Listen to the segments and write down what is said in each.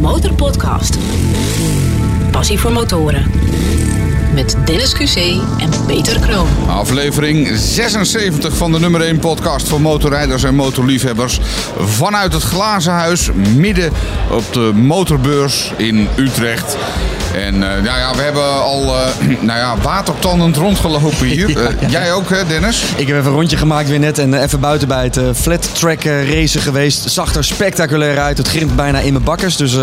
Motorpodcast. Passie voor motoren. Met Dennis QC en Peter Kroon. Aflevering 76 van de nummer 1 podcast voor motorrijders en motorliefhebbers. Vanuit het Glazen Huis, midden op de motorbeurs in Utrecht. En eh, nou ja, we hebben al eh, nou ja, watertandend rondgelopen hier. Eh, jij ook, hè, Dennis? Ik heb even een rondje gemaakt weer net en even buiten bij het flat track racen geweest. Zag er spectaculair uit. Het grimt bijna in mijn bakkers. Dus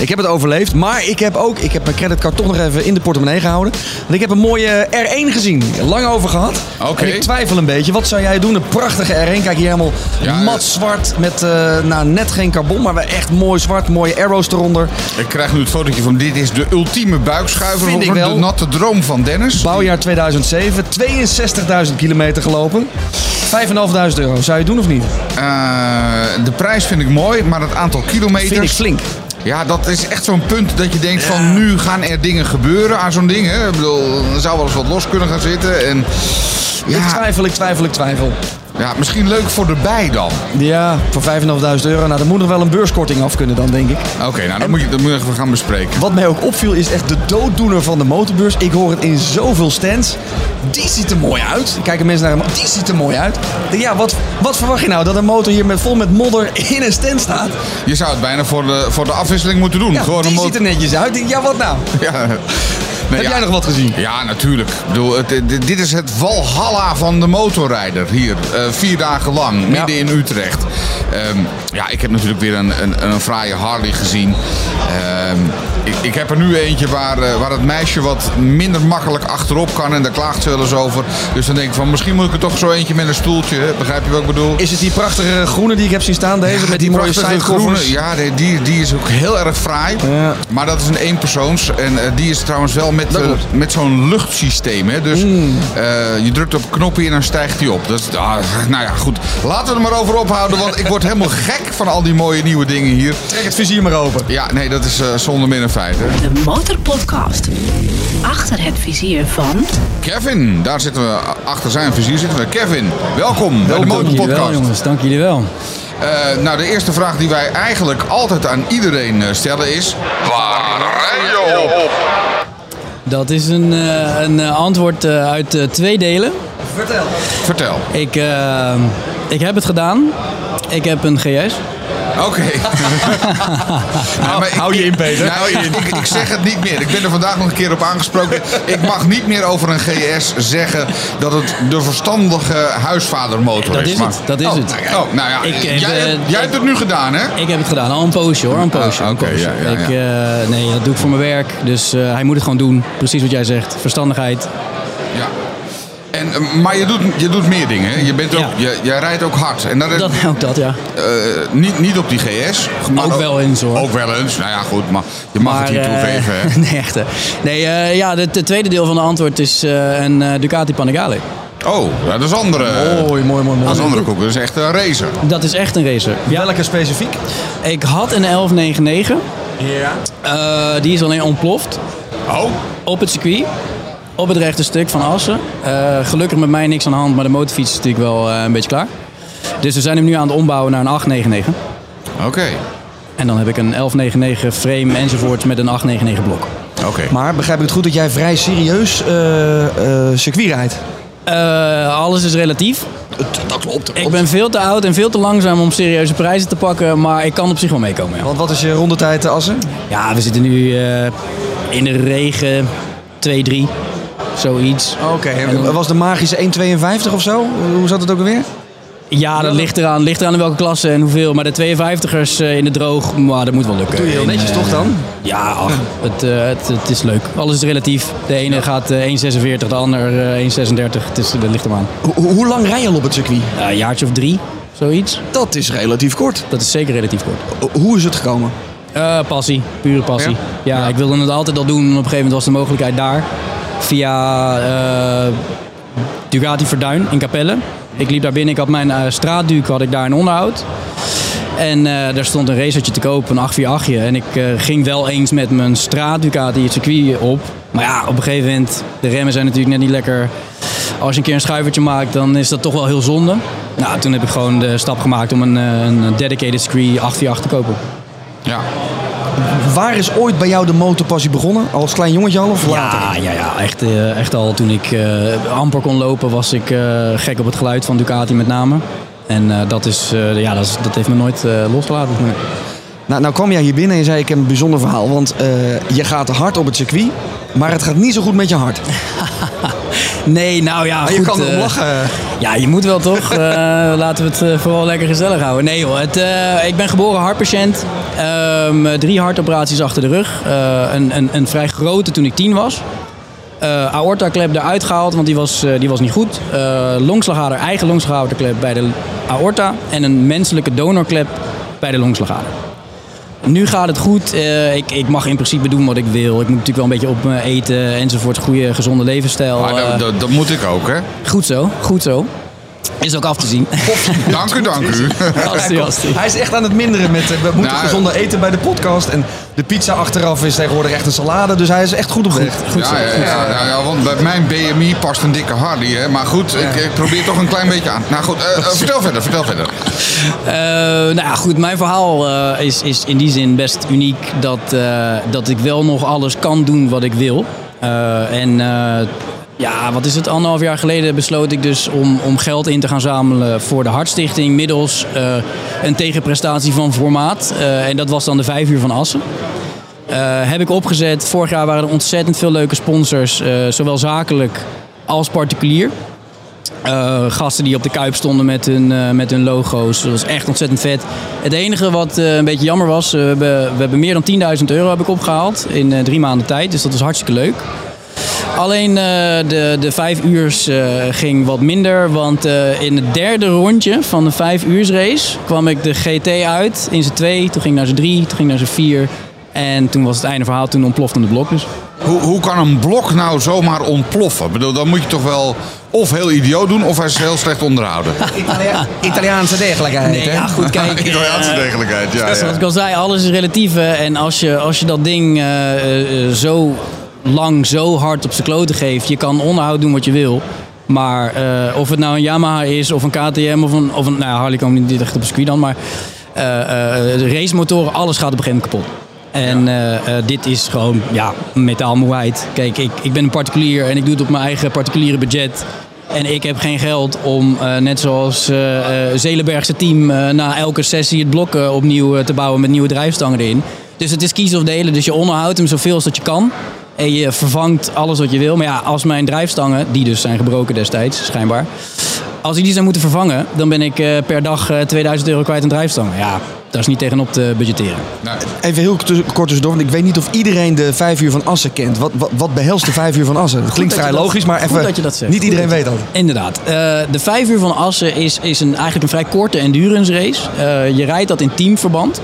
ik heb het overleefd. Maar ik heb ook, ik heb mijn creditcard toch nog even in de portemonnee gehouden. Want ik heb een mooie R1 gezien. Lang over gehad. Oké. En ik twijfel een beetje. Wat zou jij doen? Een prachtige R1. Kijk hier helemaal Ja, mat zwart. Met nou, net geen carbon, maar wel echt mooi zwart. Mooie arrows eronder. Ik krijg nu het fotootje van dit is de ultieme buikschuiver. Vind ik wel. De natte droom van Dennis. Bouwjaar 2007. 62.000 kilometer gelopen. 5.500 euro. Zou je het doen of niet? Eh, de prijs vind ik mooi, maar het aantal kilometers... Vind ik flink. Ja, dat is echt zo'n punt dat je denkt van nu gaan er dingen gebeuren aan zo'n ding. Hè? Ik bedoel, er zou wel eens wat los kunnen gaan zitten. En Ik twijfel, ik twijfel, ik twijfel. Ja, misschien leuk voor de bij dan. Ja, voor 5.500 euro. Nou, dan moet er wel een beurskorting af kunnen dan, denk ik. Oké, nou dat moet, je, dat moet je even gaan bespreken. Wat mij ook opviel is echt de dooddoener van de motorbeurs. Ik hoor het in zoveel stands. Die ziet er mooi uit. Kijken mensen naar hem. Die ziet er mooi uit. Ja, wat, wat verwacht je nou? Dat een motor hier met, vol met modder in een stand staat? Je zou het bijna voor de, voor de afwisseling moeten doen. Ja, Gewoon die een ziet er netjes uit. Ja, wat nou? Ja. Heb ja. jij nog wat gezien? Ja, natuurlijk. Ik bedoel, het, dit- is het Valhalla van de motorrijder hier. eh, vier dagen lang, midden in Utrecht. Ehm, ja, ik heb natuurlijk weer een, een, een fraaie Harley gezien. Ehm, ik, ik heb er nu eentje waar, eh, waar het meisje wat minder makkelijk achterop kan. En daar klaagt ze wel eens over. Dus dan denk ik van, misschien moet ik er toch zo eentje met een stoeltje. hè? Begrijp je wat ik bedoel? Is het die prachtige groene die ik heb zien staan? Deze met die, mooie prachtige sidecovers? groene, Ja, die, die, die is ook heel erg fraai. Ja. Maar dat is een eenpersoons. En eh, die is trouwens wel met, eh, met zo'n luchtsysteem. Hè? Dus Mm. je drukt op een knopje en dan stijgt hij op. Dat is, ah, nou ja, goed. Laten we er maar over ophouden. Want ik word helemaal gek van al die mooie nieuwe dingen hier. Trek het vizier maar open. Ja, nee, dat is zonder meer een De Motorpodcast. Achter het vizier van... Kevin, daar zitten we achter zijn vizier. Zitten we. Kevin, welkom bij de Welkom. Dank jullie wel, Motorpodcast. jongens. Dank jullie wel. Eh, nou, de eerste vraag die wij eigenlijk altijd aan iedereen eh, stellen is... Waar rij je op? Dat is een, eh, een antwoord uit twee delen. Vertel. Vertel. Ik, ik heb het gedaan. Ik heb een GS. Oké. Nou, hou je in, Peter. Nou. Ik, ik zeg het niet meer. Ik ben er vandaag nog een keer op aangesproken. Ik mag niet meer over een GS zeggen dat het de verstandige huisvadermotor Dat is. is maar- het, dat is oh, het. Oh, nou ja, Ik, jij, hebt, jij hebt het nu gedaan, hè? Ik heb het gedaan. Al een poosje hoor. Een poosje. Ah, oké, poosje. ja, ja, ik, ja. eh, nee, dat doe ik voor mijn werk. Dus eh, hij moet het gewoon doen. Precies wat jij zegt. Verstandigheid. Ja. En, eh, maar je doet, je doet meer dingen. Je bent ook, Ja. je, jij rijdt ook hard. En dat is Dat, ook dat, ja. eh, niet, niet op die GS. maar Ook wel eens, hoor. Ook wel eens. Nou ja, goed. Maar je mag het niet eh, toegeven. Hè? nee, echt. Nee, eh, ja, het tweede deel van de antwoord is eh, een Ducati Panigale. Oh, ja, dat is andere. Mooi, mooi, mooi, mooi. Dat is andere koek. Dat is echt een racer. Dat is echt een racer. Welke specifiek? Ik had een 1199. Ja. Eh, die is alleen ontploft Oh, op het circuit. Op het rechte stuk van Assen. Eh, gelukkig met mij niks aan de hand, maar de motorfiets is natuurlijk wel eh, een beetje klaar. Dus we zijn hem nu aan het ombouwen naar een 899. oké. En dan heb ik een 1199 frame enzovoort met een 899 blok. Oké. Maar begrijp ik het goed dat jij vrij serieus eh eh circuit rijdt? Eh, alles is relatief. Dat klopt. Ik ben veel te oud en veel te langzaam om serieuze prijzen te pakken, maar ik kan op zich wel meekomen. Ja, Want wat is je rondetijd Assen? ja we zitten nu eh, in de regen 2-3, zoiets. Oké, En dan- was de magische 1,52 of zo? Hoe zat het ook alweer? Ja, dat ligt eraan, ligt eraan in welke klasse en hoeveel. Maar de 52ers eh, in de droog, maar dat moet wel lukken. Doe je heel netjes eh, toch dan? Ja, ach, het, eh, het, het is leuk. Alles is relatief. De ene gaat eh, 1,46, de ander eh, 1,36. Het is, dat ligt eraan. Ho- hoe lang rij je al op het circuit? Ja, een jaartje of drie, zoiets. Dat is relatief kort. Dat is zeker relatief kort. Ho- Hoe is het gekomen? Eh, passie, pure passie. Ja? Ja, ik wilde het altijd al doen. En op een gegeven moment was de mogelijkheid daar. Via eh, Ducati Verduin in Capelle. Ik liep daar binnen, ik had mijn eh straatduik had ik daar in onderhoud. En eh daar stond een racertje te koop, een 848. En ik ging wel eens met mijn straat Ducati het circuit op. Maar ja, op een gegeven moment, de remmen zijn natuurlijk net niet lekker. Als je een keer een schuivertje maakt, dan is dat toch wel heel zonde. Nou, toen heb ik gewoon de stap gemaakt om een, een dedicated circuit 848 te kopen. Ja. Waar is ooit bij jou de motorpassie begonnen? Als klein jongetje al of later? Ja, ja, ja echt, eh, echt al toen ik eh, amper kon lopen was ik eh, gek op het geluid van Ducati met name. En dat, is, ja, dat, is, dat heeft me nooit losgelaten. Nee. Nou, nou kwam jij hier binnen en je zei ik heb een bijzonder verhaal. Want je gaat hard op het circuit, maar het gaat niet zo goed met je hart. Nee, nou ja, Maar je kan erom eh, lachen. Ja, je moet wel toch. Eh, laten we het eh, vooral lekker gezellig houden. Nee hoor, het, ik ben geboren hartpatiënt. Ehm, drie hartoperaties achter de rug. Een, een, een vrij grote toen ik tien was. Eh aorta-klep eruit gehaald, want die was, die was niet goed. Longslagader, eigen longslagaderklep bij de aorta. En een menselijke donorklep bij de longslagader. Nu gaat het goed. Eh, ik, ik mag in principe doen wat ik wil. Ik moet natuurlijk wel een beetje op me eten enzovoort. Goede, gezonde levensstijl. Maar Eh, dat, dat, dat moet ik ook, hè? Goed zo, goed zo. Is ook af te zien. Dank u, dank u. Hij is echt aan het minderen met eh, we moeten Nou, gezonder eten bij de podcast. En de pizza achteraf is tegenwoordig echt een salade. Dus hij is echt goed op weg. Goed zo. Ja, ja, ja, ja, ja, want bij mijn BMI past een dikke Harley, hè? Maar goed, ik, ik probeer toch een klein beetje aan. Nou goed, eh, eh, vertel verder, vertel verder. Eh, nou ja, goed, mijn verhaal eh, is, is in die zin best uniek dat, eh, dat ik wel nog alles kan doen wat ik wil. Eh, en eh, ja, wat is het? Anderhalf jaar geleden besloot ik dus om, om geld in te gaan zamelen voor de Hartstichting middels eh, een tegenprestatie van formaat. Eh, en dat was dan de vijf uur van Assen. Eh, heb ik opgezet. Vorig jaar waren er ontzettend veel leuke sponsors, zowel zakelijk als particulier. Gasten die op de kuip stonden met hun, met hun logo's. Dat was echt ontzettend vet. Het enige wat een beetje jammer was, we, hebben, we hebben meer dan 10.000 euro heb ik opgehaald in drie maanden tijd. Dus dat is hartstikke leuk. Alleen eh, de, de vijf uurs eh, ging wat minder. Want eh, in het derde rondje van de vijf uurs race kwam ik de GT uit in z'n twee. Toen ging ik naar z'n drie, toen ging ik naar z'n vier. En toen was het einde verhaal, toen ontplofte de blok dus. Hoe, hoe kan een blok nou zomaar ontploffen? Ik bedoel, dan moet je toch wel of heel idioot doen of hij is heel slecht onderhouden. Italiaanse degelijkheid. Nee, hè? ja, goed, kijk. Italiaanse degelijkheid, ja. Zoals ja. ik al zei, alles is relatief. hè. En als je, als je dat ding zo lang, zo hard op zijn kloten geeft, je kan onderhoud doen wat je wil. Maar eh, of het nou een Yamaha is, of een KTM, of een, of een nou, Harley komt niet echt op een circuit dan, maar eh eh, de racemotoren, alles gaat op een gegeven moment kapot. En dit is gewoon ja, metaalmoeheid. Kijk, ik, ik ben een particulier en ik doe het op mijn eigen particuliere budget. En ik heb geen geld om, net zoals Zelenbergse team, na elke sessie het blok opnieuw te bouwen met nieuwe drijfstangen erin. Dus het is kiezen of delen. Dus je onderhoudt hem zoveel als dat je kan. En je vervangt alles wat je wil. Maar ja, als mijn drijfstangen, die dus zijn gebroken destijds, schijnbaar. Als ik die zou moeten vervangen, dan ben ik eh, per dag eh, 2000 euro kwijt aan drijfstangen. Ja, daar is niet tegenop te budgetteren. Nou, Even heel kort tussendoor, want ik weet niet of iedereen de vijf uur van Assen kent. Wat, wat, wat behelst de vijf uur van Assen? Het klinkt dat vrij dat- logisch, maar even. dat je dat zegt. Niet iedereen dat weet dat. Inderdaad. Eh, de vijf uur van Assen is, is een, eigenlijk een vrij korte endurance race. Eh, je rijdt dat in teamverband.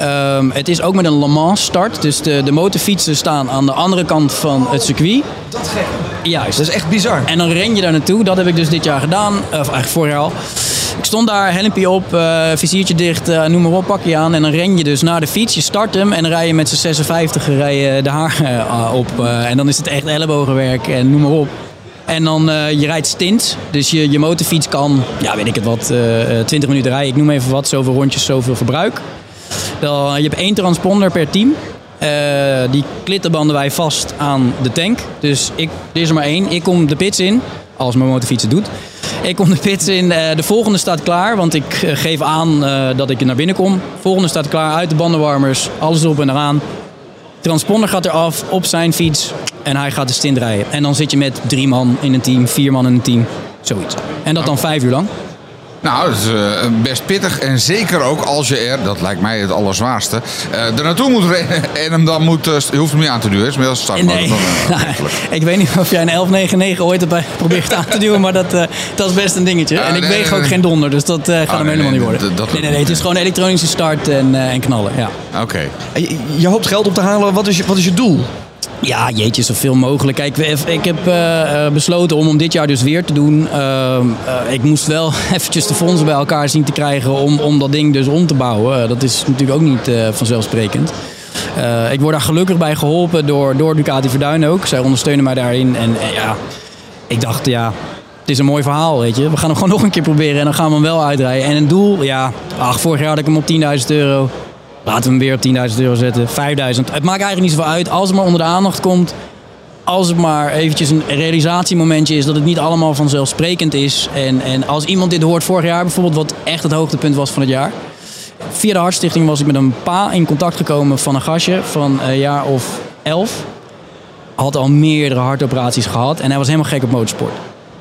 Ehm, het is ook met een Le Mans start. Dus de, de motorfietsen staan aan de andere kant van het circuit. Dat gek. Juist. Dat is echt bizar. En dan ren je daar naartoe. Dat heb ik dus dit jaar gedaan. Of eigenlijk vorig jaar al. Ik stond daar, helmpje op, eh, viziertje dicht, eh, noem maar op, pak je aan. En dan ren je dus naar de fiets. Je start hem en dan rij je met z'n 56 rij je de haar eh, op. en dan is het echt ellebogenwerk en noem maar op. En dan je rijdt stints. Dus je, je motorfiets kan, ja weet ik het wat, eh, eh, 20 minuten rijden. Ik noem even wat, zoveel rondjes, zoveel verbruik. Dan, je hebt één transponder per team. Eh, die klittenbanden wij vast aan de tank. Dus ik, er is er maar één. Ik kom de pits in, als mijn motorfiets het doet. Ik kom de pits in. eh, de volgende staat klaar, want ik eh, geef aan dat ik er naar binnen kom. De volgende staat klaar, uit de bandenwarmers, alles erop en eraan. Transponder gaat eraf op zijn fiets en hij gaat de stint rijden. En dan zit je met drie man in een team, vier man in een team, zoiets. En dat dan vijf uur lang. Nou, dat is eh, best pittig. En zeker ook als je er, dat lijkt mij het allerzwaarste, eh er naartoe moet rennen en hem dan moet... eh, je hoeft hem niet aan te duwen, is meer als start. Nee, Nou, ik weet niet of jij een 1199 ooit erbij probeert aan te duwen, maar dat, eh, dat is best een dingetje. Ja, en ik nee, weeg nee, ook nee. geen donder, dus dat eh, gaat hem nee, helemaal nee, niet worden. nee, nee, nee, het is gewoon elektronische start en, eh, en knallen. Ja. Oké. Je, je hoopt geld op te halen. Wat is je, wat is je doel? Ja, jeetje, zoveel mogelijk. Kijk, ik heb eh, eh, besloten om, om dit jaar dus weer te doen. Ehm, eh, ik moest wel eventjes de fondsen bij elkaar zien te krijgen om, om dat ding dus om te bouwen. Dat is natuurlijk ook niet vanzelfsprekend. Ik word daar gelukkig bij geholpen door, door Ducati Verduin ook. Zij ondersteunen mij daarin. En eh, ja, ik dacht, ja, het is een mooi verhaal, weet je. We gaan hem gewoon nog een keer proberen en dan gaan we hem wel uitrijden. En een doel, ja, ach, vorig jaar had ik hem op 10.000 euro. Laten we hem weer op 10.000 euro zetten, 5.000. Het maakt eigenlijk niet zoveel uit als het maar onder de aandacht komt. Als het maar eventjes een realisatiemomentje is dat het niet allemaal vanzelfsprekend is. En, en als iemand dit hoort vorig jaar bijvoorbeeld, wat echt het hoogtepunt was van het jaar. Via de Hartstichting was ik met een pa in contact gekomen van een gastje van een jaar of elf. Had al meerdere hartoperaties gehad en hij was helemaal gek op motorsport.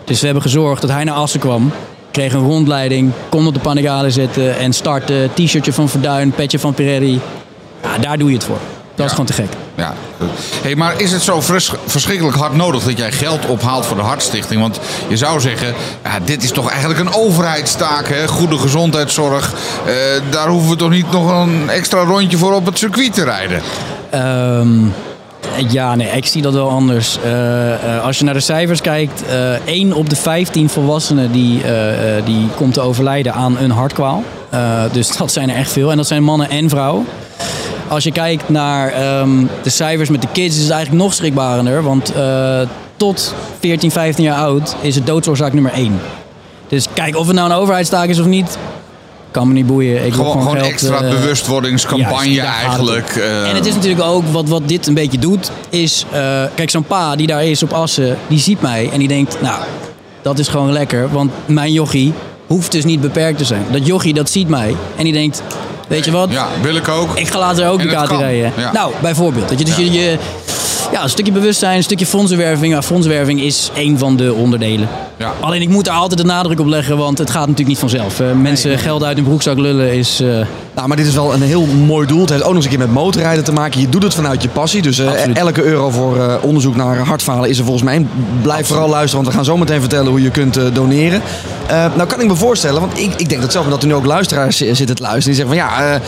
Dus we hebben gezorgd dat hij naar Assen kwam. Kreeg een rondleiding, kon op de Panigale zitten en starten. T-shirtje van Verduin, petje van Pirelli. Ja, daar doe je het voor. Dat is Ja. gewoon te gek. Ja. Hey, maar is het zo vers- verschrikkelijk hard nodig dat jij geld ophaalt voor de Hartstichting? Want je zou zeggen, ja, dit is toch eigenlijk een overheidstaak, hè? goede gezondheidszorg. Eh, daar hoeven we toch niet nog een extra rondje voor op het circuit te rijden? Ehm, ja, nee, ik zie dat wel anders. Eh, eh, als je naar de cijfers kijkt, eh 1 op de 15 volwassenen die, die komt te overlijden aan een hartkwaal. Dus dat zijn er echt veel. En dat zijn mannen en vrouwen. Als je kijkt naar ehm, de cijfers met de kids, is het eigenlijk nog schrikbarender. Want tot 14, 15 jaar oud is het doodsoorzaak nummer 1. Dus kijk, of het nou een overheidstaak is of niet, kan me niet boeien. Ik Gewoon, gewoon, geld, extra eh, bewustwordingscampagne Juist, eigenlijk. eh. En het is natuurlijk ook, wat, wat dit een beetje doet, is... eh, kijk, zo'n pa die daar is op Assen, die ziet mij en die denkt... Nou, dat is gewoon lekker, want mijn jochie hoeft dus niet beperkt te zijn. Dat jochie, dat ziet mij en die denkt... Weet je wat? Ja, wil ik ook. Ik ga later ook En kan. rijden. Ja. Nou, bijvoorbeeld. Dat je, dus je, je, ja, een stukje bewustzijn, een stukje fondsenwerving. Maar fondsenwerving is één van de onderdelen. Ja. Alleen ik moet er altijd de nadruk op leggen, want het gaat natuurlijk niet vanzelf. Mensen geld uit hun broekzak lullen is... eh, Nou, maar dit is wel een heel mooi doel. Het heeft ook nog eens een keer met motorrijden te maken. Je doet het vanuit je passie. Dus eh, elke euro voor eh, onderzoek naar hartfalen is er volgens mij. een. Blijf vooral luisteren, want we gaan zo meteen vertellen hoe je kunt doneren. Nou kan ik me voorstellen, want ik, ik denk dat zelf dat er nu ook luisteraars zi- zitten te luisteren. Die zeggen van ja,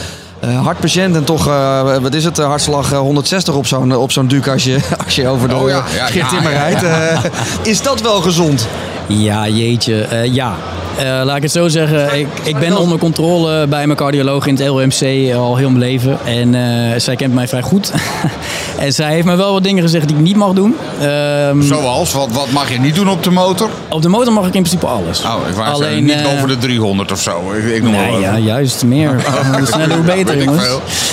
eh, eh, hartpatiënt en toch, eh, wat is het, eh, hartslag eh, 160 op zo'n op zo'n Duke als je, als je over de Oh ja, ja, ja, rijdt. Eh, is dat wel gezond? Ja, jeetje. Eh, ja. Eh, laat ik het zo zeggen. Ik, ik ben onder controle bij mijn cardioloog in het LOMC al heel mijn leven. En eh, zij kent mij vrij goed. en zij heeft me wel wat dingen gezegd die ik niet mag doen. Ehm, Zoals, wat, wat mag je niet doen op de motor? op de motor mag ik in principe alles. Oh, ik Alleen, niet eh, boven de 300 of zo. Ik, ik noem Nee, ja, juist meer. hoe sneller, hoe beter, jongens.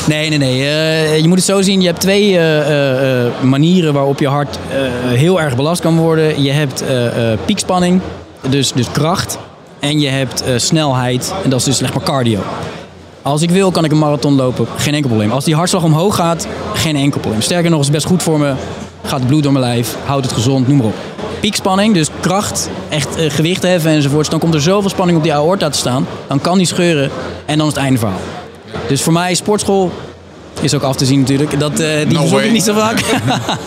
Nee, nee, nee. Eh, je moet het zo zien. Je hebt twee eh, eh, eh, manieren waarop je hart eh, heel erg belast kan worden. Je hebt eh, eh, piekspanning, dus, dus kracht. En je hebt eh, snelheid, en dat is dus zeg maar cardio. Als ik wil, kan ik een marathon lopen. Geen enkel probleem. Als die hartslag omhoog gaat, geen enkel probleem. Sterker nog, is het best goed voor me. Gaat het bloed door mijn lijf, houdt het gezond, noem maar op. Piekspanning, dus kracht, echt eh, gewicht heffen enzovoorts. Dan komt er zoveel spanning op die aorta te staan. Dan kan die scheuren en dan is het einde verhaal. Dus voor mij, sportschool is ook af te zien natuurlijk. Dat, eh, die No ik niet zo vaak.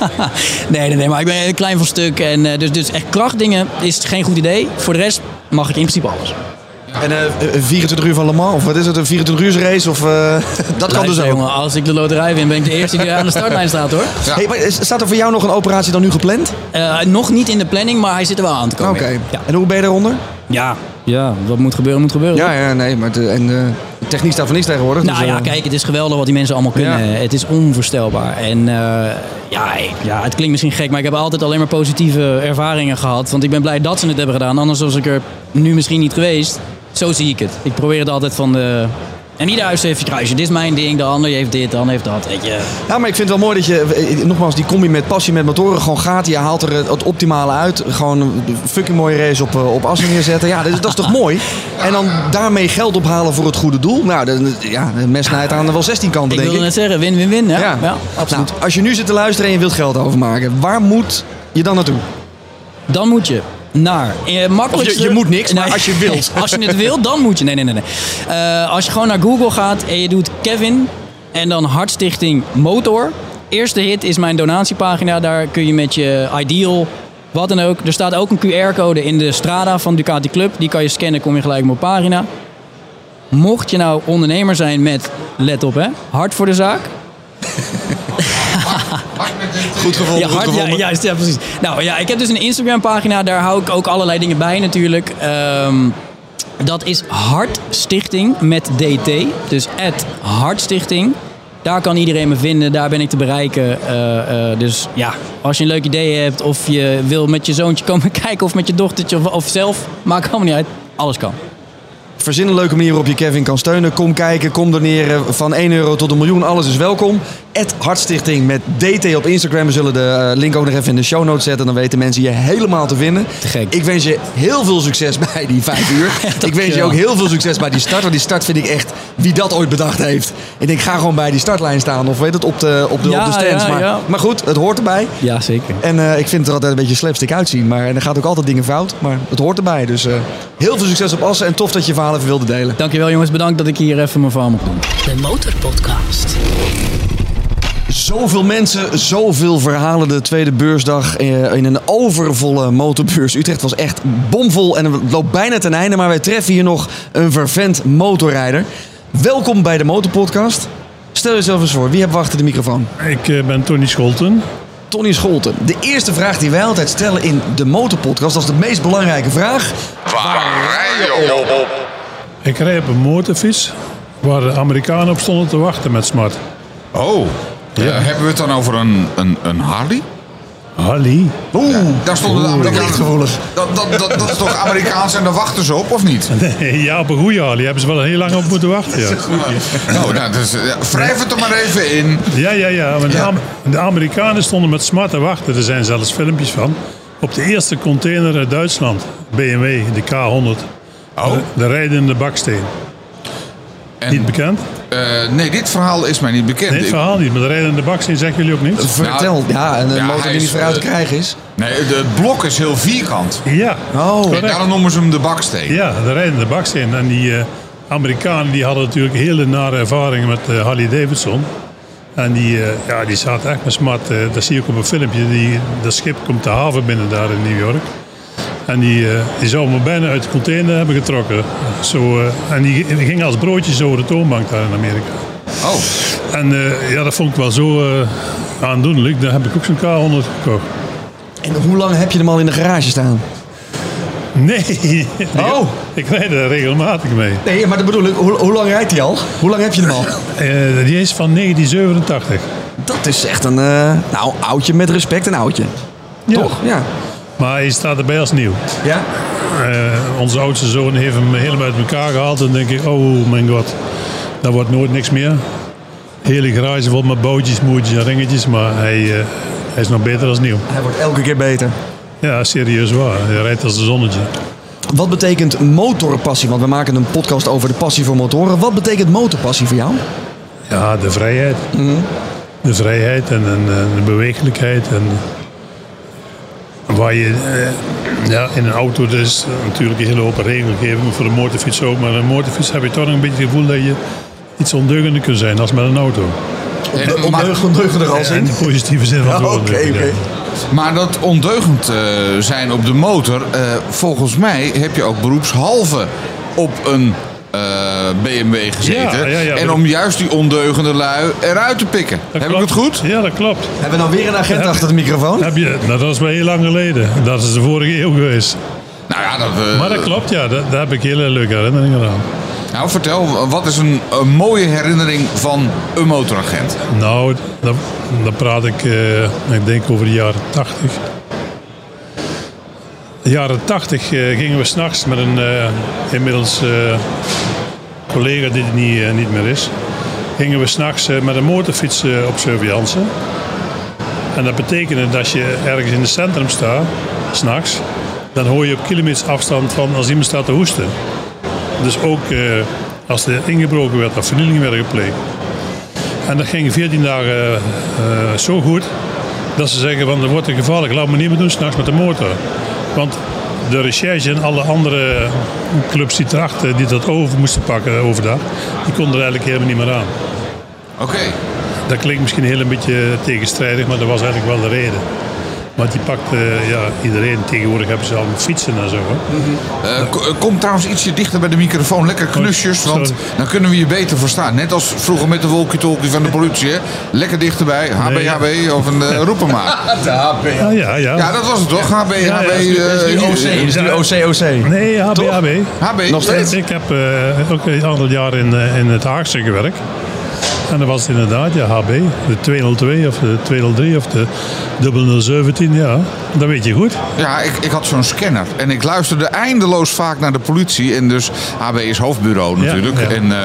nee, nee, nee, maar ik ben een klein van stuk. En, dus, dus echt krachtdingen is geen goed idee. Voor de rest mag ik in principe alles. En eh, een 24 uur van Le Mans, of wat is het, een 24 uur race? Of, eh, dat kan dus ook. jongen, als ik de loterij win, ben ik de eerste die aan de startlijn staat hoor. Ja. Hey, maar staat er voor jou nog een operatie dan nu gepland? Eh, nog niet in de planning, maar hij zit er wel aan te komen. Oké. Ja. En hoe ben je daaronder? Ja. ja, wat moet gebeuren, moet gebeuren. Ja, ja, nee, maar de, en staat voor niks tegenwoordig. Nou dus, ja, eh, kijk, het is geweldig wat die mensen allemaal kunnen. Ja. Het is onvoorstelbaar. En eh, ja, ik- ja, het klinkt misschien gek, maar ik heb altijd alleen maar positieve ervaringen gehad. Want ik ben blij dat ze het hebben gedaan. Anders was ik er nu misschien niet geweest. Zo zie ik het. Ik probeer het altijd van de... En ieder huis heeft je kruisje. Dit is mijn ding, de ander heeft dit, de ander heeft dat. Weet je. Ja, maar ik vind het wel mooi dat je, eh, nogmaals, die combi met passie met motoren gewoon gaat. Je haalt er het, optimale uit. Gewoon een fucking mooie race op, eh, op Assen neerzetten. Ja, dat is, dat is toch mooi? En dan daarmee geld ophalen voor het goede doel. Nou, de, ja, de mes snijdt aan de wel 16 kanten, Ik denk wilde ik. net zeggen, win-win-win. Ja, ja. Ja. absoluut. Nou, als je nu zit te luisteren en je wilt geld overmaken, waar moet je dan naartoe? Dan moet je naar. Eh, makkelijkste, je- je moet niks, maar als je wilt. als je het wilt, dan moet je. Nee, nee, nee. nee. Eh, als je gewoon naar Google gaat en je doet Kevin en dan Hartstichting Motor. Eerste hit is mijn donatiepagina. Daar kun je met je Ideal, wat dan ook. Er staat ook een QR-code in de Strada van Ducati Club. Die kan je scannen, kom je gelijk op mijn pagina. Mocht je nou ondernemer zijn met, let op hè, hart voor de zaak. Goed gevonden, Ja, hard, ja, juist, ja, precies. Nou ja, ik heb dus een Instagram-pagina, daar hou ik ook allerlei dingen bij natuurlijk. Ehm, dat is Hartstichting met DT. Dus Hartstichting. Daar kan iedereen me vinden, daar ben ik te bereiken. Eh, eh, dus ja, als je een leuk idee hebt of je wil met je zoontje komen kijken of met je dochtertje of, of zelf, maakt allemaal niet uit. Alles kan. Verzin een leuke manier waarop je Kevin kan steunen. Kom kijken, kom doneren. Van 1 euro tot een miljoen, alles is welkom. Het Hartstichting met DT op Instagram. We zullen de eh, link ook nog even in de show notes zetten. Dan weten mensen je helemaal te vinden. Te gek. Ik wens je heel veel succes bij die vijf uur. ik wens je ook heel veel succes bij die start. Want die start vind ik echt wie dat ooit bedacht heeft. Ik denk, ga gewoon bij die startlijn staan. Of weet het, op de, op de, Ja, op de stands. ja, maar, ja. maar goed, het hoort erbij. Ja, zeker. En eh, ik vind het er altijd een beetje slapstick uitzien. Maar en er gaat ook altijd dingen fout. Maar het hoort erbij. Dus eh, heel veel succes op Assen. En tof dat je je verhaal even wilde delen. Dankjewel jongens, bedankt dat ik hier even mijn verhaal mocht doen. De Motorpodcast. Zoveel mensen, zoveel verhalen. De tweede beursdag eh, in een overvolle motorbeurs. Utrecht was echt bomvol en het loopt bijna ten einde. Maar wij treffen hier nog een vervent motorrijder. Welkom bij de Motorpodcast. Stel jezelf eens voor, wie hebben we achter de microfoon? Ik eh, ben Tony Scholten. Tony Scholten. De eerste vraag die wij altijd stellen in de Motorpodcast, dat is de meest belangrijke vraag. Waar rij je op? Ik rij op een motorfiets waar de Amerikanen op stonden te wachten met smart. Oh, ja. hebben we het dan over een, een, een Harley? Harley? Oeh, Daar stonden de Amerikanen. Dat, dat, dat, dat is toch Amerikaans en daar wachten ze op, of niet? ja, op een goede Harley hebben ze wel heel lang op moeten wachten. Ja, Oh, nou, dus, ja, wrijf het er maar even in. ja, ja. ja. De, Am- de Amerikanen stonden met smart te wachten. Er zijn zelfs filmpjes van. Op de eerste container uit Duitsland. BMW, de K100. Oh. De, de rijdende baksteen. En, Niet bekend? eh, nee, dit verhaal is mij niet bekend. Nee, het Ik- verhaal niet. Maar de rijdende baksteen zeggen jullie ook niet? Vertel. Ja, en een Ja, motor die niet vooruit te eh, krijgen is. nee, de- het blok is heel vierkant. Ja. Oh, En daarom noemen ze hem de baksteen. Ja, de rijdende baksteen. En die eh, Amerikanen die hadden natuurlijk hele nare ervaringen met eh, Harley Davidson. En die, eh, ja, die zaten echt met smart. eh, dat zie je ook op een filmpje. Die, dat schip komt de haven binnen daar in New York. En die, eh, die zou me bijna uit de container hebben getrokken. Zo, eh, en die, die gingen als broodjes over de toonbank daar in Amerika. Oh, En eh, ja, dat vond ik wel zo eh, aandoenlijk. Daar heb ik ook zo'n K100 gekocht. en hoe lang heb je hem al in de garage staan? Nee, Oh. ik rijd er regelmatig mee. Nee, maar dat bedoel ik, hoe, hoe lang rijdt hij al? Hoe lang heb je hem al? Eh, die is van 1987. Dat is echt een, eh, nou, oudje met respect, een oudje. Ja. Toch? Ja. Maar hij staat erbij als nieuw. Ja? Eh, onze oudste zoon heeft hem helemaal uit elkaar gehaald. En dan denk ik, oh mijn god, dat wordt nooit niks meer. Hele garage vol met boutjes, moertjes en ringetjes. Maar hij, eh, hij is nog beter als nieuw. Hij wordt elke keer beter. Ja, serieus waar. Hij rijdt als een zonnetje. Wat betekent motorpassie? Want we maken een podcast over de passie voor motoren. Wat betekent motorpassie voor jou? Ja, de vrijheid. De vrijheid en, en, en de bewegelijkheid. En waar je eh, ja, in een auto dus natuurlijk een hele hoop regelgeving voor de motorfiets ook. Maar een motorfiets heb je toch nog een beetje het gevoel dat je iets ondeugender kunt zijn als met een auto. maar, ondeugender als In de positieve zin van het woord. Oké, maar dat ondeugend eh, zijn op de motor, eh, volgens mij heb je ook beroepshalve op een eh, BMW gezeten. Ja, ja, ja, en om juist die ondeugende lui eruit te pikken. Dat heb ik het goed? Ja, dat klopt. Hebben we nou weer een agent achter de microfoon? Heb je, dat is wel heel lang geleden. Dat is de vorige eeuw geweest. Nou ja, dat, eh, Maar dat klopt, ja. Dat, daar heb ik hele leuke herinneringen aan. nou vertel, wat is een, een mooie herinnering van een motoragent? Nou, dan, dan praat ik, eh, ik denk over de jaren 80. De jaren 80 eh, gingen we s'nachts met een eh, inmiddels eh, collega die er niet, eh, niet meer is. Gingen we s'nachts uh, met een motorfiets eh, op surveillance. En dat betekende dat je ergens in het centrum staat, s'nachts. Dan hoor je op kilometers afstand van als iemand staat te hoesten. Dus ook eh, als er ingebroken werd of vernielingen werden gepleegd. En dat ging 14 dagen eh, zo goed dat ze zeggen van dat wordt te gevaarlijk, laat me niet meer doen s'nachts met de motor. Want de recherche en alle andere clubs die erachter die dat over moesten pakken overdag, die konden er eigenlijk helemaal niet meer aan. Oké. Dat klinkt misschien heel een beetje tegenstrijdig, maar dat was eigenlijk wel de reden. Want die pakt eh, ja, iedereen. Tegenwoordig hebben ze al fietsen en zo. Hè. Eh, eh, kom trouwens ietsje dichter bij de microfoon. Lekker knusjes, want sorry. dan kunnen we je beter verstaan. Net als vroeger met de walkie-talkie van de politie. Hè? Lekker dichterbij. HBHB of een uh, roepen maar. Ja, ja, ja. Ja, dat was het toch? HB, ja, HB. dat is nu- Dat is nu OC, OC, OC. Nee, HBHB. HB. Nog steeds? Ik heb eh, ook een aantal jaren in, eh, in het Haagse gewerkt. En dat was inderdaad, ja, HB. De 202 of de 203 of de 0017, ja. Dat weet je goed. Ja, ik, ik had zo'n scanner. En ik luisterde eindeloos vaak naar de politie. En dus HB is hoofdbureau natuurlijk. ja. En, eh,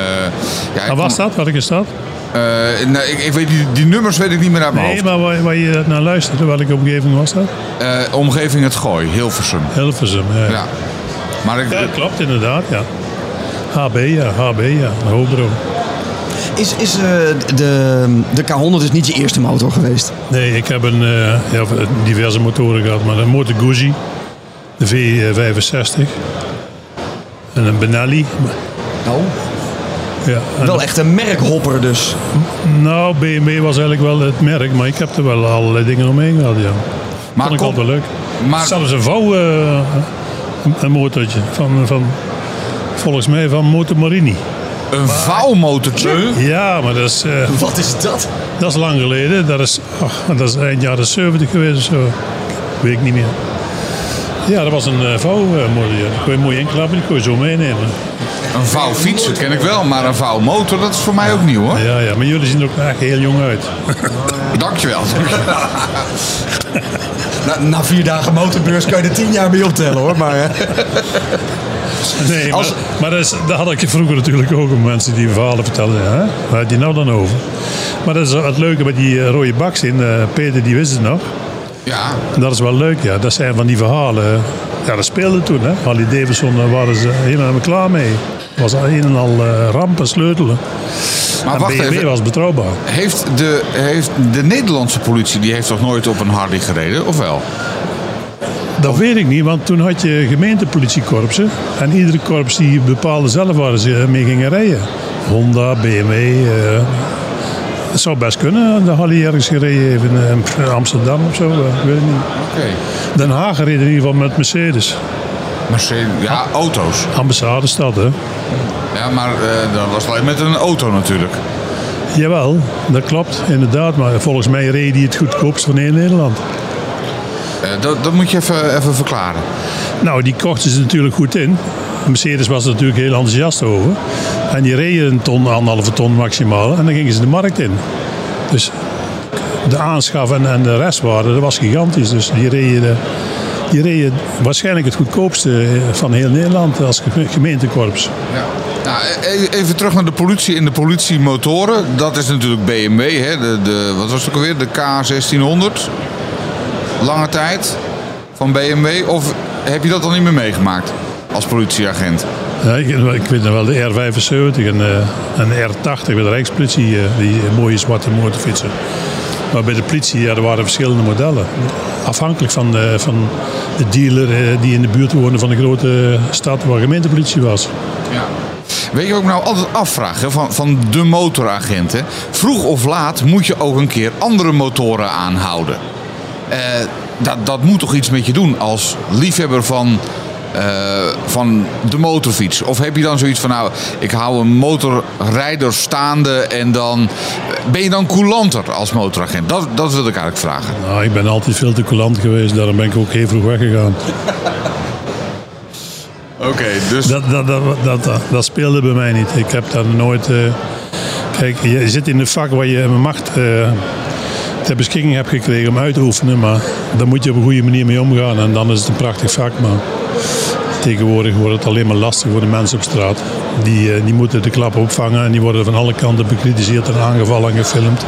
ja, Waar was kon- dat? Welke stad? eh, nee, ik, ik weet die, die nummers weet ik niet meer uit mijn Nee, hoofd. maar waar, waar je naar luisterde, welke omgeving was dat? Eh, omgeving het Gooi, Hilversum. Hilversum, ja. Ja. Maar ik, Ja, klopt inderdaad, ja. HB, ja, HB, ja, hoofdbureau. Is, is eh, de, de K100 is niet je eerste motor geweest? Nee, ik heb een, eh, ja, diverse motoren gehad, maar een Moto Guzzi, de V65 en een Benelli. Oh. Ja, Wel echt een merkhopper dus. Nou, BMW was eigenlijk wel het merk, maar ik heb er wel allerlei dingen omheen gehad, ja. maar, Vond ik altijd leuk. maar Zelfs een vouw, eh, een- motortje van, van, volgens mij van Motomarini. Een vouwmotortje. Ja, maar dat is, eh, Wat is dat? dat is lang geleden. Dat is, ach, dat is eind jaren 70 geweest of zo. Weet ik niet meer. Ja, dat was een uh, vouwmotor. Die kon je mooi inklappen, die kon je zo meenemen. Een vouwfiets, dat ken ik wel. Maar een vouwmotor, dat is voor mij ook nieuw hoor. Ja, ja, maar jullie zien er ook echt heel jong uit. Dankjewel. Na, na vier dagen motorbeurs kan je er tien jaar mee optellen hoor. Maar, eh, Nee, Als- maar, maar dat, is, dat had ik vroeger natuurlijk ook met mensen die verhalen vertelden. Hè? Waar had je nou dan over? Maar dat is het leuke met die eh, rode baks in. eh, Peter die wist het nog. Ja, En dat is wel leuk, ja. Dat zijn van die verhalen. Ja, dat speelde toen, hè. Harley Davidson, daar waren ze helemaal klaar mee. Het was een en al eh, rampen, sleutelen. maar en wacht BMW even. was betrouwbaar. Heeft de, heeft de Nederlandse politie, die heeft toch nooit op een Harley gereden, of wel? Dat weet ik niet, want toen had je gemeentepolitiekorpsen. En iedere korps die bepaalde zelf waar ze mee gingen rijden. Honda, BMW. eh het zou best kunnen, de Harley ergens gereden heeft in eh, Amsterdam of zo. eh, ik weet niet. Den Haag reed in ieder geval met Mercedes. Mercedes, ja, auto's. Ambassadestad, hè. Ja, maar dat was alleen met een auto natuurlijk. Jawel, dat klopt, inderdaad. Maar volgens mij reed hij het goedkoopst van heel Nederland. Eh, dat, dat moet je even, even verklaren. Nou, die kochten ze natuurlijk goed in. Mercedes was er natuurlijk heel enthousiast over. En die reden een ton, anderhalve ton maximaal. En dan gingen ze de markt in. Dus de aanschaf en, en de restwaarde, dat was gigantisch. Dus die reden, die reden waarschijnlijk het goedkoopste van heel Nederland als ge- gemeentekorps. Ja. Nou, e- even terug naar de politie en de politiemotoren. Dat is natuurlijk BMW, hè? De, de, wat was het ook alweer? De K1600. Lange tijd van BMW. Of heb je dat dan niet meer meegemaakt als politieagent? Ja, ik, ik weet nog wel de R75 en, eh, en de R80 bij de Rijkspolitie, eh, die mooie zwarte motorfietsen. Maar bij de politie ja, er waren verschillende modellen. Afhankelijk van de, van de dealer eh, die in de buurt woonde van de grote stad waar gemeentepolitie was. Ja. Weet je wat ik nou altijd afvraag hè, van, van de motoragenten? Vroeg of laat moet je ook een keer andere motoren aanhouden. Eh, dat, dat moet toch iets met je doen als liefhebber van, eh, van de motorfiets? Of heb je dan zoiets van, nou, ik hou een motorrijder staande en dan... Ben je dan coulanter als motoragent? Dat, dat wil ik eigenlijk vragen. Nou, ik ben altijd veel te coulant geweest, daarom ben ik ook heel vroeg weggegaan. Oké, dus... Dat, dat, dat, dat, dat, dat speelde bij mij niet. Ik heb daar nooit. eh, kijk, je zit in een vak waar je macht eh, ter beschikking hebt gekregen om uit te oefenen. Maar daar moet je op een goede manier mee omgaan. En dan is het een prachtig vak. Maar tegenwoordig wordt het alleen maar lastig voor de mensen op straat. Die, eh, die moeten de klappen opvangen en die worden van alle kanten bekritiseerd en aangevallen en gefilmd.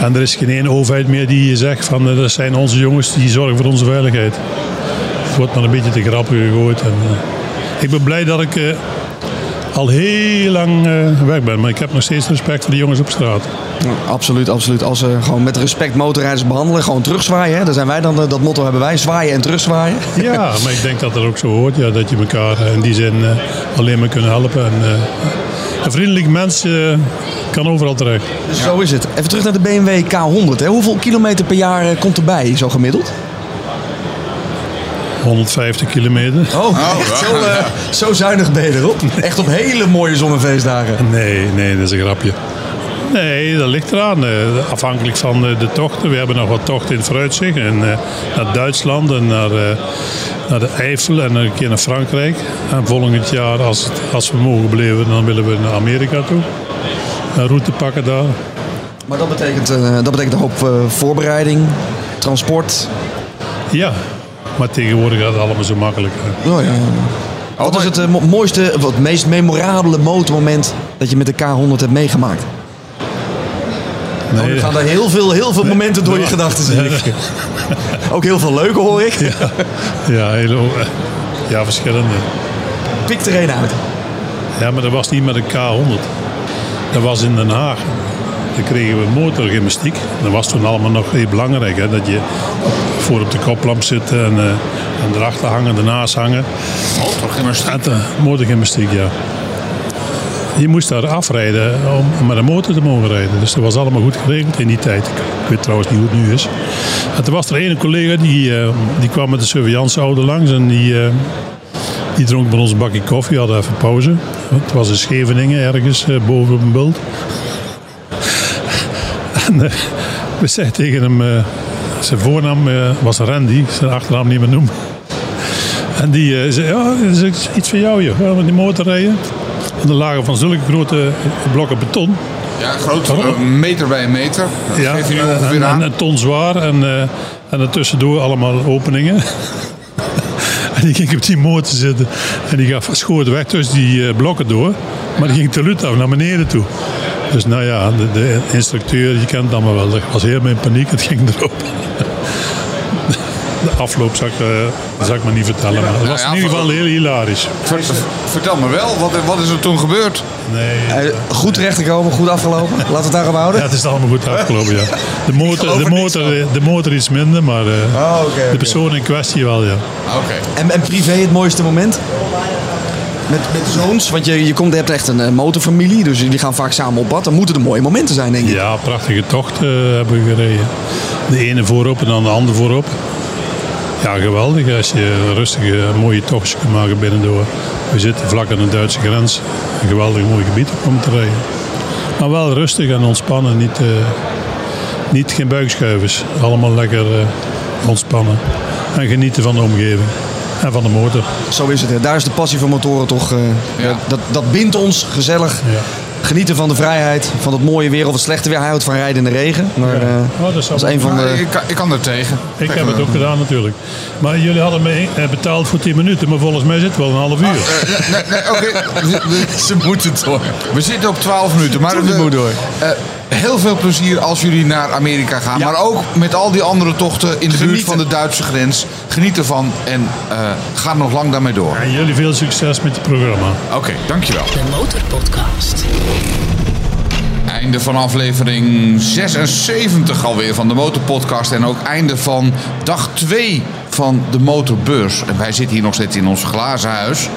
En er is geen één overheid meer die zegt van eh, dat zijn onze jongens die zorgen voor onze veiligheid. Het wordt maar een beetje te grappig gegooid. En, eh, ik ben blij dat ik al heel lang eh, weg ben, maar ik heb nog steeds respect voor de jongens op straat. Absoluut, absoluut. Als ze gewoon met respect motorrijders behandelen, gewoon terugzwaaien. Hè? Daar zijn wij dan, eh, dat motto hebben wij, zwaaien en terugzwaaien. Ja, maar ik denk dat dat ook zo hoort, ja, dat je elkaar in die zin eh, alleen maar kunnen helpen. En, eh, een vriendelijk mens eh, kan overal terecht. Zo is het. Even terug naar de BMW K100. Hè? Hoeveel kilometer per jaar eh, komt erbij, zo gemiddeld? 150 kilometer. Oh, echt zo, eh, zo zuinig ben je erop. Echt op hele mooie zonnefeestdagen. Nee, nee, dat is een grapje. Nee, dat ligt eraan. eh, Afhankelijk van de tochten. We hebben nog wat tochten in het vooruitzicht. En, eh, naar Duitsland en naar, eh, naar de Eifel en een keer naar Frankrijk. En volgend jaar, als, het- als we mogen beleven, dan willen we naar Amerika toe. een route pakken daar. Maar dat betekent, eh, dat betekent een hoop eh, voorbereiding, transport. Ja, maar tegenwoordig gaat het allemaal zo makkelijk. Oh, ja. Wat is het eh, mo- mooiste, of het meest memorabele motormoment dat je met de K100 hebt meegemaakt? Nee, Oh, er gaan er heel veel, heel veel momenten door je gedachten, zie ik. Ook heel veel leuke hoor ik. Ja, hele, ja, verschillende. Pik er één uit. Ja, maar dat was niet met een K100. Dat was in Den Haag. Dan kregen we motorgymnastiek. Dat was toen allemaal nog heel belangrijk. Hè? Dat je voor op de koplamp zit en, eh, en erachter hangen, ernaast hangen. Motorgymnastiek. De motorgymnastiek, ja. Je moest daar afrijden om, met een motor te mogen rijden. Dus dat was allemaal goed geregeld in die tijd. Ik, weet trouwens niet hoe het nu is. En toen was er een collega die, eh, die kwam met de surveillanceauto langs en die, eh, die dronk bij ons een bakje koffie, hadden even pauze. Het was in Scheveningen ergens boven op een bult. En we zeiden tegen hem, zijn voornaam eh, was Randy, zijn achternaam niet meer noemen. En die eh, zei, ja, dat is iets voor jou joh, met die motor rijden. En er lagen van zulke grote blokken beton. Ja, groot. Een meter bij een meter. Dat Ja, nu en, ongeveer en aan. een ton zwaar en, eh en er tussendoor allemaal openingen. en die ging op die motor zitten en die gaf schoot weg tussen die eh, blokken door. Maar die ging te lut af naar beneden toe. Dus nou ja, de, de instructeur, je kent het allemaal wel, dat was helemaal in paniek, het ging erop. De afloop zal ik, eh, dat zal ik maar niet vertellen, maar het was ja, in ieder geval heel hilarisch. Ver- Vertel me wel, wat, wat is er toen gebeurd? Nee, Eh, Goed terechtgekomen, goed afgelopen. Laten we het daarop houden. ja, het is allemaal goed afgelopen, ja. De motor, de motor, de motor iets minder, maar eh, Oh, oké, de persoon in kwestie wel, ja. Oké. En, en privé het mooiste moment? Met, met zoons, want je, je, komt, je hebt echt een motorfamilie, dus jullie gaan vaak samen op pad. Dan moeten er mooie momenten zijn, denk ik. Ja, prachtige tocht eh, hebben we gereden. De ene voorop en dan de andere voorop. Ja, geweldig als je een rustige, mooie tochtje kunt maken binnendoor. We zitten vlak aan de Duitse grens. Een geweldig mooi gebied om te rijden. Maar wel rustig en ontspannen. Niet, eh, niet geen buikschuivers. Allemaal lekker eh, ontspannen. En genieten van de omgeving. En van de motor. Zo is het. Hè. Daar is de passie voor motoren toch. eh, Ja. dat, dat bindt ons gezellig. Ja. Genieten van de vrijheid, van het mooie weer of het slechte weer. Hij houdt van rijden in de regen. Maar eh, Oh, dat is dat is een van de. ik, kan, ik kan er tegen. Ik heb het ook gedaan natuurlijk. Maar jullie hadden me eh, betaald voor 10 minuten. Maar volgens mij zit het wel een half uur. Nee, nee, oké. We- Ze moeten door. We zitten op 12 minuten. Maar we- moet door. Heel veel plezier als jullie naar Amerika gaan. Ja. Maar ook met al die andere tochten in de buurt van de Duitse grens. Geniet ervan en eh, ga nog lang daarmee door. En jullie veel succes met het programma. Oké, dankjewel. De Motorpodcast. Einde van aflevering 76 alweer van de Motorpodcast. En ook einde van dag 2 van de Motorbeurs. En wij zitten hier nog steeds in ons glazen huis.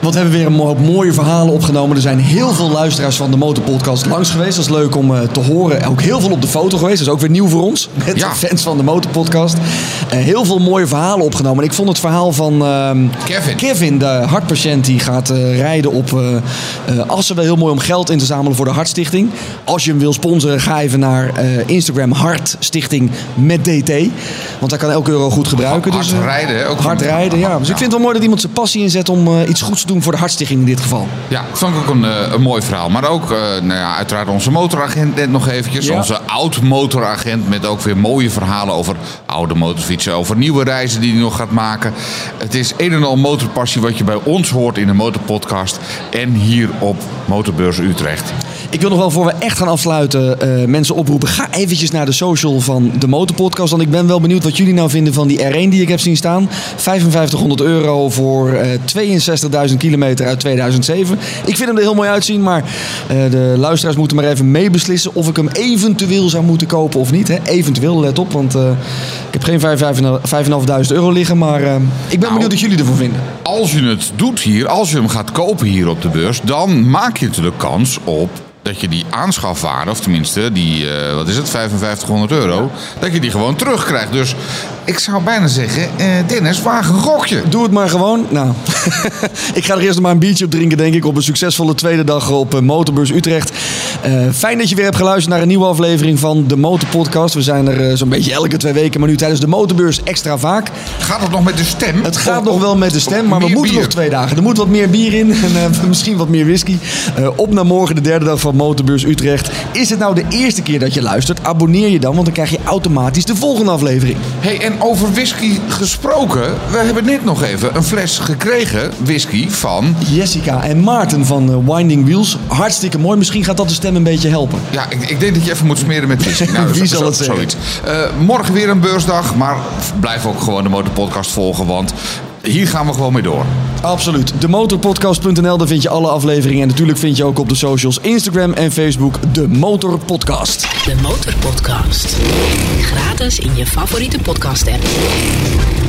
Want we hebben weer een hoop mooie verhalen opgenomen. Er zijn heel veel luisteraars van de Motorpodcast langs geweest. Dat is leuk om eh, te horen. Ook heel veel op de foto geweest. Dat is ook weer nieuw voor ons. Met Ja. fans van de Motorpodcast. Eh, heel veel mooie verhalen opgenomen. En ik vond het verhaal van ehm, Kevin. Kevin, de hartpatiënt, die gaat eh, rijden op Assen. Wel heel mooi om geld in te zamelen voor de Hartstichting. Als je hem wil sponsoren, ga even naar Instagram Hartstichting met DT. Want daar kan elke euro goed gebruiken. Hard dus, eh, rijden? Ook hard rijden, ja. Dus ik vind het wel mooi dat iemand zijn passie inzet om iets goeds te doen voor de Hartstichting in dit geval. Ja, vond ik ook een, eh, een mooi verhaal. Maar ook, eh, nou ja, uiteraard onze motoragent net nog eventjes. Ja. Onze oud-motoragent met ook weer mooie verhalen over oude motorfietsen. Over nieuwe reizen die hij nog gaat maken. Het is een en al motorpassie wat je bij ons hoort in de Motorpodcast. En hier op Motorbeurs Utrecht. Ik wil nog wel voor we echt gaan afsluiten eh, mensen oproepen. Ga eventjes naar de social van de Motorpodcast. Want ik ben wel benieuwd wat jullie nou vinden van die R1 die ik heb zien staan. 5500 euro voor eh 62.000 kilometer uit 2007. Ik vind hem er heel mooi uitzien. Maar eh, de luisteraars moeten maar even meebeslissen of ik hem eventueel zou moeten kopen of niet. Hè. Eventueel, let op. Want ik heb geen 5.500 euro liggen. Maar ik ben benieuwd wat jullie ervan vinden. Als je het doet hier, als je hem gaat kopen hier op de beurs, dan maak je natuurlijk kans op dat je die aanschafwaarde, of tenminste die, eh, wat is het, 5500 euro, dat je die gewoon terugkrijgt. Dus ik zou bijna zeggen, eh, Dennis, waag een gokje. Doe het maar gewoon. Nou, ik ga er eerst nog maar een biertje op drinken, denk ik. Op een succesvolle tweede dag op eh, Motorbeurs Utrecht. Eh, fijn dat je weer hebt geluisterd naar een nieuwe aflevering van de Motorpodcast. We zijn er zo'n beetje elke twee weken, maar nu tijdens de Motorbeurs extra vaak. Gaat het nog met de stem? Het gaat nog wel met de stem, maar we moeten bier? nog twee dagen. Er moet wat meer bier in en misschien wat meer whisky. Op naar morgen, de derde dag van Motorbeurs Utrecht. Is het nou de eerste keer dat je luistert? Abonneer je dan, want dan krijg je automatisch de volgende aflevering. Hey, en over whisky gesproken. We hebben net nog even een fles gekregen, whisky, van... Jessica en Maarten van eh, Winding Wheels. Hartstikke mooi. Misschien gaat dat de stem een beetje helpen. Ja, ik, ik denk dat je even moet smeren met whisky. Nou, Wie zo- zal het zo- zeggen? Zoiets. Eh, morgen weer een beursdag, maar blijf ook gewoon de Motorpodcast volgen, want hier gaan we gewoon mee door. Absoluut. Demotorpodcast.nl, daar vind je alle afleveringen. En natuurlijk vind je ook op de socials Instagram en Facebook de Motorpodcast. De Motorpodcast. Gratis in je favoriete podcast app.